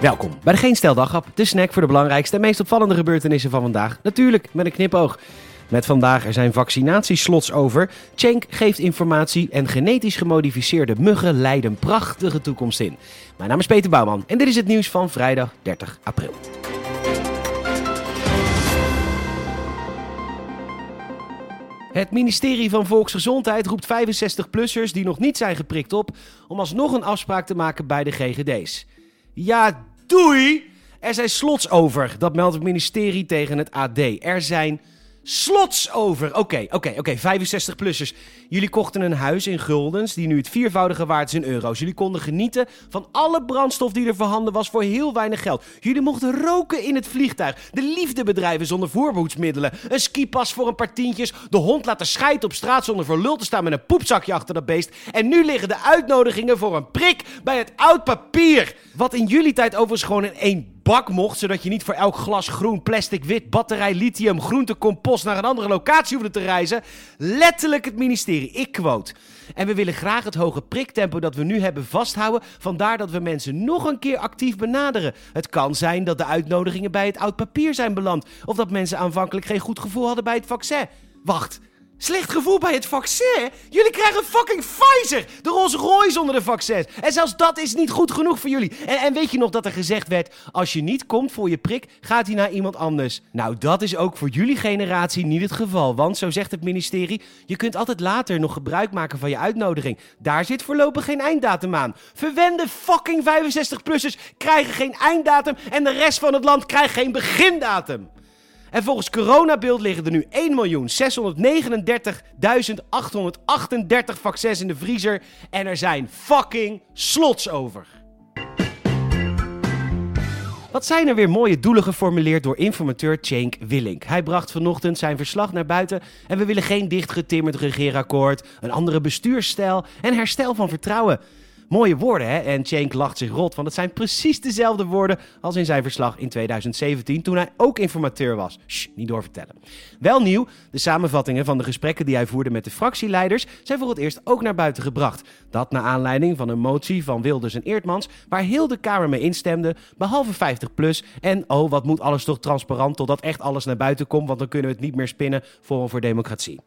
Welkom bij de Geen Stel de snack voor de belangrijkste en meest opvallende gebeurtenissen van vandaag. Natuurlijk met een knipoog. Met vandaag er zijn vaccinatieslots over. Cenk geeft informatie en genetisch gemodificeerde muggen leiden prachtige toekomst in. Mijn naam is Peter Bouwman en dit is het nieuws van vrijdag 30 april. Het ministerie van Volksgezondheid roept 65-plussers die nog niet zijn geprikt op om alsnog een afspraak te maken bij de GGD's. Ja, doei! Er zijn slots over, dat meldt het ministerie tegen het AD. Er zijn slots over. Oké, oké, oké. 65-plussers. Jullie kochten een huis in guldens die nu het viervoudige waard is in euro's. Jullie konden genieten van alle brandstof die er voorhanden was voor heel weinig geld. Jullie mochten roken in het vliegtuig. De liefdebedrijven zonder voorbehoedsmiddelen. Een skipas voor een paar tientjes. De hond laten scheiden op straat zonder voor lul te staan met een poepzakje achter dat beest. En nu liggen de uitnodigingen voor een prik bij het oud papier. Wat in jullie tijd overigens gewoon in één bak mocht, zodat je niet voor elk glas groen, plastic, wit, batterij, lithium, groente, compost naar een andere locatie hoefde te reizen. Letterlijk het ministerie. Ik quote. En we willen graag het hoge priktempo dat we nu hebben vasthouden. Vandaar dat we mensen nog een keer actief benaderen. Het kan zijn dat de uitnodigingen bij het oud papier zijn beland. Of dat mensen aanvankelijk geen goed gevoel hadden bij het vaccin. Wacht. Slecht gevoel bij het vaccin? Jullie krijgen fucking Pfizer! De Rolls Royce onder de vaccins. En zelfs dat is niet goed genoeg voor jullie. En, en weet je nog dat er gezegd werd: als je niet komt voor je prik, gaat hij naar iemand anders. Nou, dat is ook voor jullie generatie niet het geval. Want zo zegt het ministerie: je kunt altijd later nog gebruik maken van je uitnodiging. Daar zit voorlopig geen einddatum aan. Verwende fucking 65-plussers krijgen geen einddatum. En de rest van het land krijgt geen begindatum. En volgens coronabeeld liggen er nu 1.639.838 vaccins in de vriezer. En er zijn fucking slots over. Wat zijn er weer mooie doelen geformuleerd door informateur Cenk Willink. Hij bracht vanochtend zijn verslag naar buiten en we willen geen dichtgetimmerd regeerakkoord, een andere bestuursstijl en herstel van vertrouwen. Mooie woorden, hè? En Cenk lacht zich rot, want het zijn precies dezelfde woorden als in zijn verslag in 2017, toen hij ook informateur was. Shh, niet doorvertellen. Wel nieuw, de samenvattingen van de gesprekken die hij voerde met de fractieleiders zijn voor het eerst ook naar buiten gebracht. Dat naar aanleiding van een motie van Wilders en Eertmans, waar heel de Kamer mee instemde, behalve 50 plus. En oh, wat moet alles toch transparant totdat echt alles naar buiten komt, want dan kunnen we het niet meer spinnen voor voor democratie.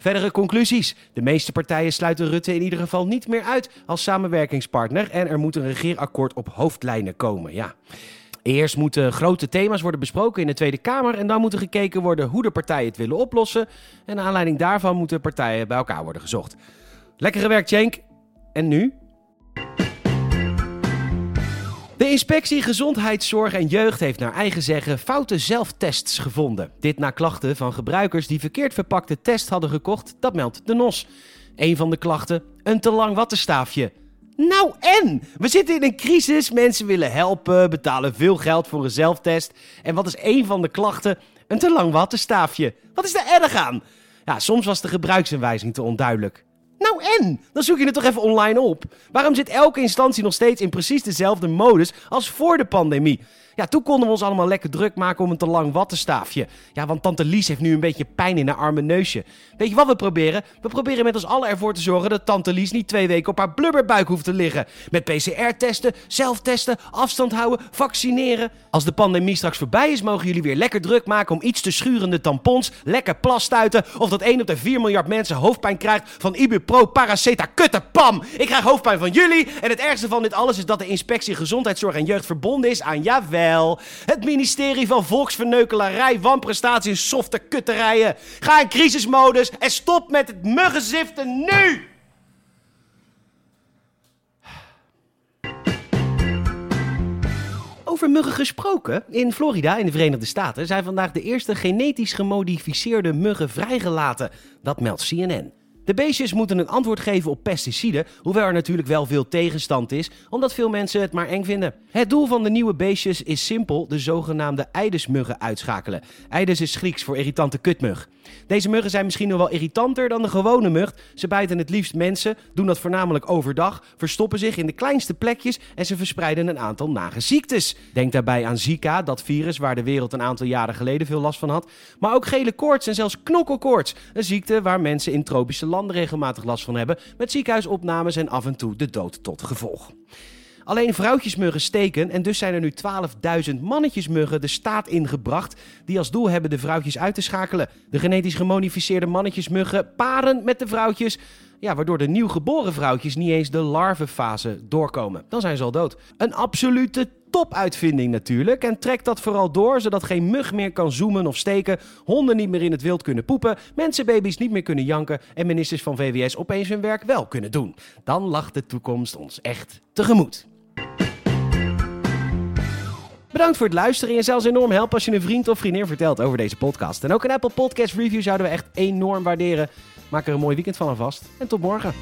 Verdere conclusies. De meeste partijen sluiten Rutte in ieder geval niet meer uit als samenwerkingspartner. En er moet een regeerakkoord op hoofdlijnen komen. Ja. Eerst moeten grote thema's worden besproken in de Tweede Kamer. En dan moet er gekeken worden hoe de partijen het willen oplossen. En naar aanleiding daarvan moeten partijen bij elkaar worden gezocht. Lekker gewerkt, Cenk. En nu? De inspectie Gezondheidszorg en Jeugd heeft naar eigen zeggen foute zelftests gevonden. Dit na klachten van gebruikers die verkeerd verpakte test hadden gekocht, dat meldt de NOS. Een van de klachten, een te lang wattenstaafje. Nou en? We zitten in een crisis, mensen willen helpen, betalen veel geld voor een zelftest. En wat is een van de klachten? Een te lang wattenstaafje. Wat is daar erg aan? Ja, soms was de gebruiksaanwijzing te onduidelijk. En? Dan zoek je het toch even online op. Waarom zit elke instantie nog steeds in precies dezelfde modus als voor de pandemie? Ja, toen konden we ons allemaal lekker druk maken om een te lang wattenstaafje. Ja, want tante Lies heeft nu een beetje pijn in haar arme neusje. Weet je wat we proberen? We proberen met ons allen ervoor te zorgen dat tante Lies niet twee weken op haar blubberbuik hoeft te liggen. Met PCR-testen, zelftesten, afstand houden, vaccineren. Als de pandemie straks voorbij is, mogen jullie weer lekker druk maken om iets te schurende tampons, lekker plasstuiten of dat 1 op de 4 miljard mensen hoofdpijn krijgt van Ibupro, Paraceta! Ik krijg hoofdpijn van jullie en het ergste van dit alles is dat de inspectie Gezondheidszorg en Jeugd verbonden is aan, jawel, het ministerie van Volksverneukelarij, wanprestatie en softe kutterijen. Ga in crisismodus en stop met het muggenziften nu! Over muggen gesproken. In Florida, in de Verenigde Staten, zijn vandaag de eerste genetisch gemodificeerde muggen vrijgelaten. Dat meldt CNN. De beestjes moeten een antwoord geven op pesticiden, hoewel er natuurlijk wel veel tegenstand is, omdat veel mensen het maar eng vinden. Het doel van de nieuwe beestjes is simpel, de zogenaamde eidesmuggen uitschakelen. Eides is Grieks voor irritante kutmug. Deze muggen zijn misschien nog wel irritanter dan de gewone mug. Ze bijten het liefst mensen, doen dat voornamelijk overdag, verstoppen zich in de kleinste plekjes en ze verspreiden een aantal nare ziektes. Denk daarbij aan Zika, dat virus waar de wereld een aantal jaren geleden veel last van had, maar ook gele koorts en zelfs knokkelkoorts, een ziekte waar mensen in tropische landen regelmatig last van hebben, met ziekenhuisopnames en af en toe de dood tot gevolg. Alleen vrouwtjesmuggen steken en dus zijn er nu 12.000 mannetjesmuggen de staat ingebracht die als doel hebben de vrouwtjes uit te schakelen. De genetisch gemodificeerde mannetjesmuggen paren met de vrouwtjes, ja, waardoor de nieuw geboren vrouwtjes niet eens de larvenfase doorkomen. Dan zijn ze al dood. Een absolute topuitvinding natuurlijk. En trekt dat vooral door, zodat geen mug meer kan zoomen of steken, honden niet meer in het wild kunnen poepen, mensenbaby's niet meer kunnen janken en ministers van VWS opeens hun werk wel kunnen doen. Dan lacht de toekomst ons echt tegemoet. Bedankt voor het luisteren. En zelfs enorm helpen als je een vriend of vriendin vertelt over deze podcast. En ook een Apple Podcast review zouden we echt enorm waarderen. Maak er een mooi weekend van alvast. En tot morgen.